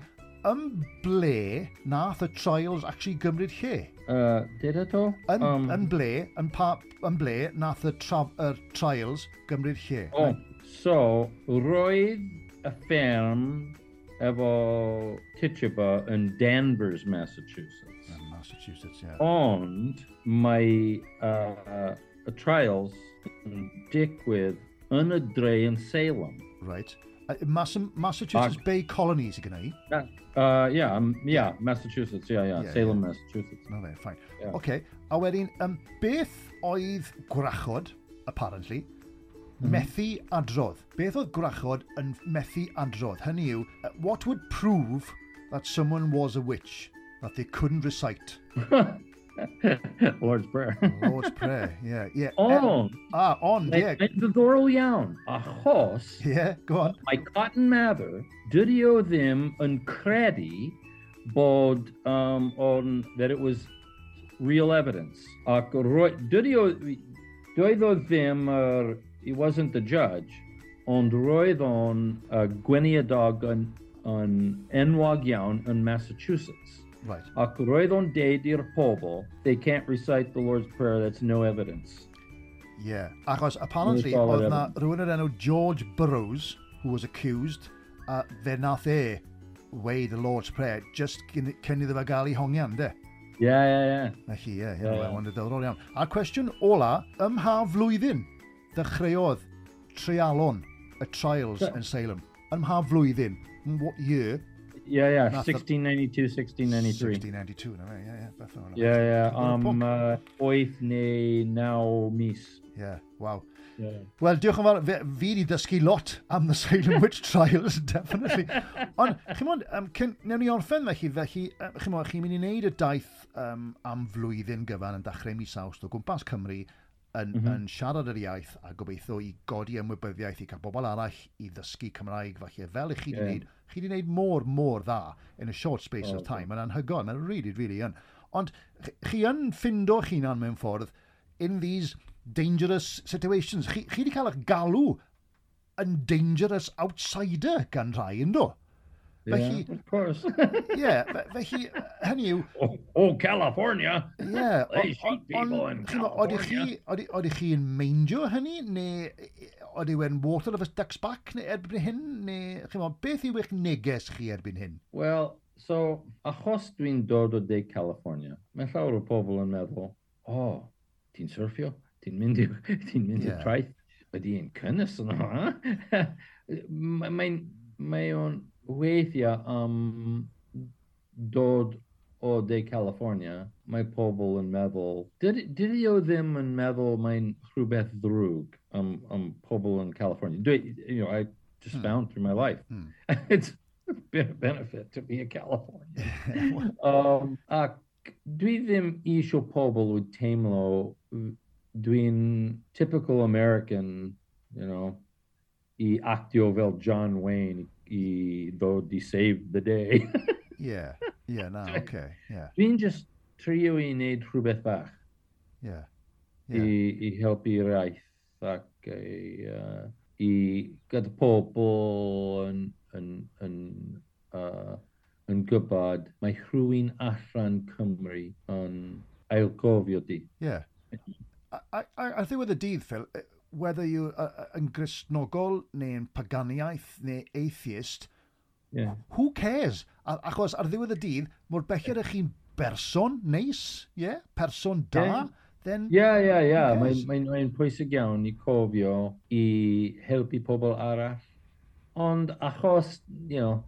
Ym ble nath y trials actually gymryd lle? Uh, did it o? Yn, um, yn ble, yn, pa, yn ble nath y, traf, trials gymryd lle? Oh, so, roedd y fferm efo Tituba yn Danvers, Massachusetts. Massachusetts, ie. Yeah. Ond mae uh, y trials yn digwydd yn y dre yn Salem. Right. Mas Massachusetts Ag, Bay Colony sy'n gynnu? Uh, yeah, um, yeah, Massachusetts, yeah, yeah, yeah Salem, yeah. Massachusetts. No, fe, fine. Yeah. OK, a wedyn, um, beth oedd gwrachod, apparently, Mm methu adrodd. Beth oedd gwrachod yn methu adrodd? Hynny yw, uh, what would prove that someone was a witch? That they couldn't recite. *laughs* *laughs* Lord's Prayer. Lord's Prayer. *laughs* Yeah, yeah. On. Eh, ah, on. Like, yeah. The Doral a horse. Yeah, go on. My cotton mather, didio them and credi, bod um, on that it was real evidence. Uh, dudio, duido them, er, he wasn't the judge, on roidon uh, Gweniadog on, on Enwag Yown in Massachusetts. Right. Ac roedd o'n deud i'r pobl, they can't recite the Lord's Prayer, that's no evidence. Yeah, achos apparently oedd na rhywun o'r enw George Burroughs, who was accused, a fe nath e weid the Lord's Prayer just cyn iddo fe gael ei hongian, de? Yeah, yeah, yeah. Na chi, ie, ie, ie, ond y dylrol iawn. A cwestiwn ola, ym mha flwyddyn ddechreuodd treialon y trials yn Salem? Ym mha flwyddyn? What year Yeah, yeah. 1692, 1693. 1692, na fe, ie, ie. Beth o'n Ie, ie. Am oeth neu naw mis. Ie, yeah, waw. Yeah. Wel, diolch yn fawr, fi wedi dysgu lot am the Salem Witch Trials, *laughs* definitely. Ond, chi'n mwyn, um, cyn, newn ni orffen felly, felly, um, chi'n mwyn, chi'n mynd i wneud y daith um, am flwyddyn gyfan yn dechrau mis awst o gwmpas Cymru, yn, mm -hmm. yn siarad yr iaith a gobeithio i godi ymwybyddiaeth i cael bobl arall i ddysgu Cymraeg falle. Fel i chi wedi yeah. wneud, chi wedi wneud môr, môr dda in a short space oh, of time. Mae'n anhygoel, mae'n really, really yn. Ond chi yn ffindo chi'n an mewn ffordd in these dangerous situations. Chi, chi wedi cael eich galw yn dangerous outsider gan rhai, ynddo? Felly, yeah, of course. *laughs* yeah, felly, hynny yw... Oh, oh, California! Yeah. *laughs* They shoot people on, in California. Oeddech yn meindio hynny, neu oedd yw water of a duck's back neu erbyn hyn, neu chi'n meddwl, beth yw eich neges chi erbyn hyn? Well, so, achos dwi'n dod o De California, mae llawer o pobl yn meddwl, oh, ti'n surfio, ti'n mynd *laughs* i'r ti mynd yeah. traeth, ydy e'n cynnes yno, ha? Mae'n mae o'n Waithia, am, um, Dod o de California, my pobl and mevel. Did didio them and mevel mein hrubeth drug, um, um, pobl in California. Do you know, I just hmm. found through my life. Hmm. *laughs* it's been a benefit to be a California. *laughs* um, uh, Dwivim isho pobl with tamlo, doing typical American, you know, i actio vel John Wayne i ddod i save the day. *laughs* Ie, ie, na, oce, okay. Dwi'n just trio i wneud rhywbeth bach. Ie. Yeah. Yeah. I, I helpu'r iaith ac i, uh, i gyda pobl yn, yn, yn, uh, yn gwybod mae rhywun allan Cymru yn ailgofio di. Ie. Yeah. A, a, a, a ddiwedd y dydd, Phil, whether you're uh, yn Gristnogol neu'n paganiaeth neu atheist, yeah. who cares? A, achos ar ddiwedd y dydd, mor belled ych chi'n berson neis, yeah? person da, yeah. then... Ie, ie, ie. Mae'n mae pwysig iawn i cofio i helpu pobl arall. Ond achos, you know,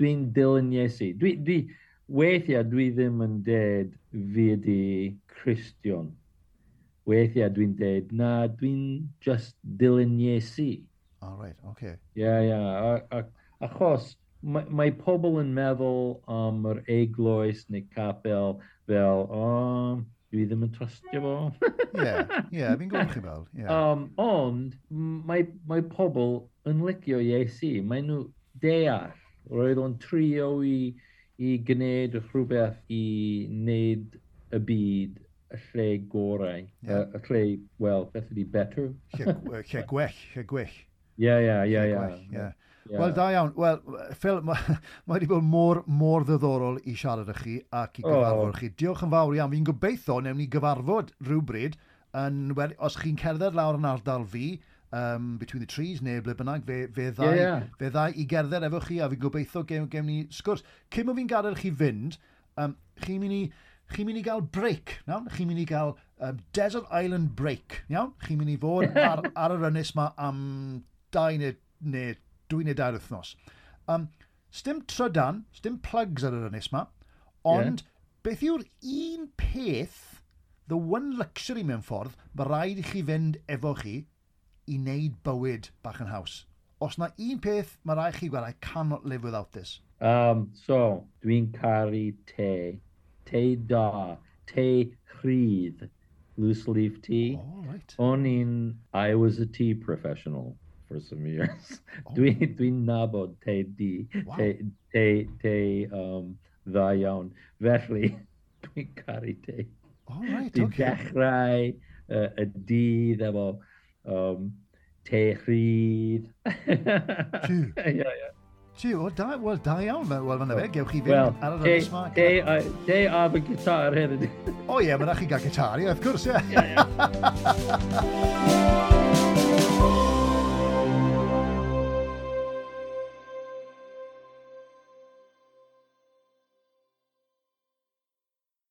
dwi'n dilyn Iesu. Dwi, dwi, weithiau dwi ddim yn ded fi ydi Christian weithiau dwi'n dweud, na, dwi'n just dilyn Iesu. O, oh, right, oce. Okay. Ie, yeah, ie. Yeah. A, a, achos, mae, mae pobl yn meddwl am yr eglwys neu capel fel, o, oh, dwi ddim yn trustio fo. Ie, ie, fi'n gwybod chi fel. Yeah. Um, ond, mae, mae pobl yn licio Iesu. Mae nhw deall. Roedd o'n trio i, i gwneud rhywbeth i wneud y byd y lle gorau. Yeah. Y, y lle, wel, beth ydi better? Lle, lle gwell, lle gwell. Ie, ie, ie, ie. Wel, da iawn. Wel, Phil, mae *laughs* wedi bod mor, mor ddiddorol i siarad â chi ac i gyfarfod oh. chi. Diolch yn fawr iawn. Fi'n gobeithio newn ni gyfarfod rhywbryd yn, os chi'n cerdded lawr yn ardal fi, um, Between the Trees neu ble bynnag, fe, fe, ddau, yeah, yeah. fe ddau i gerdded efo chi a fi'n gobeithio gewn, gewn ni sgwrs. Cym o fi'n gadael chi fynd, um, chi'n mynd i chi'n mynd i gael break, iawn? Chi'n mynd i gael um, Desert Island Break, iawn? Chi'n mynd i fod *laughs* ar, ar yr ynys yma am dau neu, neu dwy neu dair wythnos. Um, Stym trydan, stym plugs ar yr ynys yma, ond yeah. beth yw'r un peth, the one luxury mewn ffordd, mae rhaid i chi fynd efo chi i wneud bywyd bach yn haws. Os na un peth, mae rhaid i chi gweld, I cannot live without this. Um, so, dwi'n caru te Te da. Te chrydd. Loose leaf tea. All right. O'n i'n... I was a tea professional for some years. *laughs* Oh. Dwi'n dwi nabod te di. Te, te, te um, dda iawn. Felly, dwi'n caru te. All right, Dwi'n okay. dechrau uh, y dydd efo um, te chrydd. Tiw. Ie, Ti o, da, wel, da iawn, wel, fanna fe, gewch chi fynd ar yr ynnes ma. De a fy gitar hefyd. O ie, mae'n rhaid chi gael gitar, ie, wrth gwrs, ie. Ie, ie. *laughs*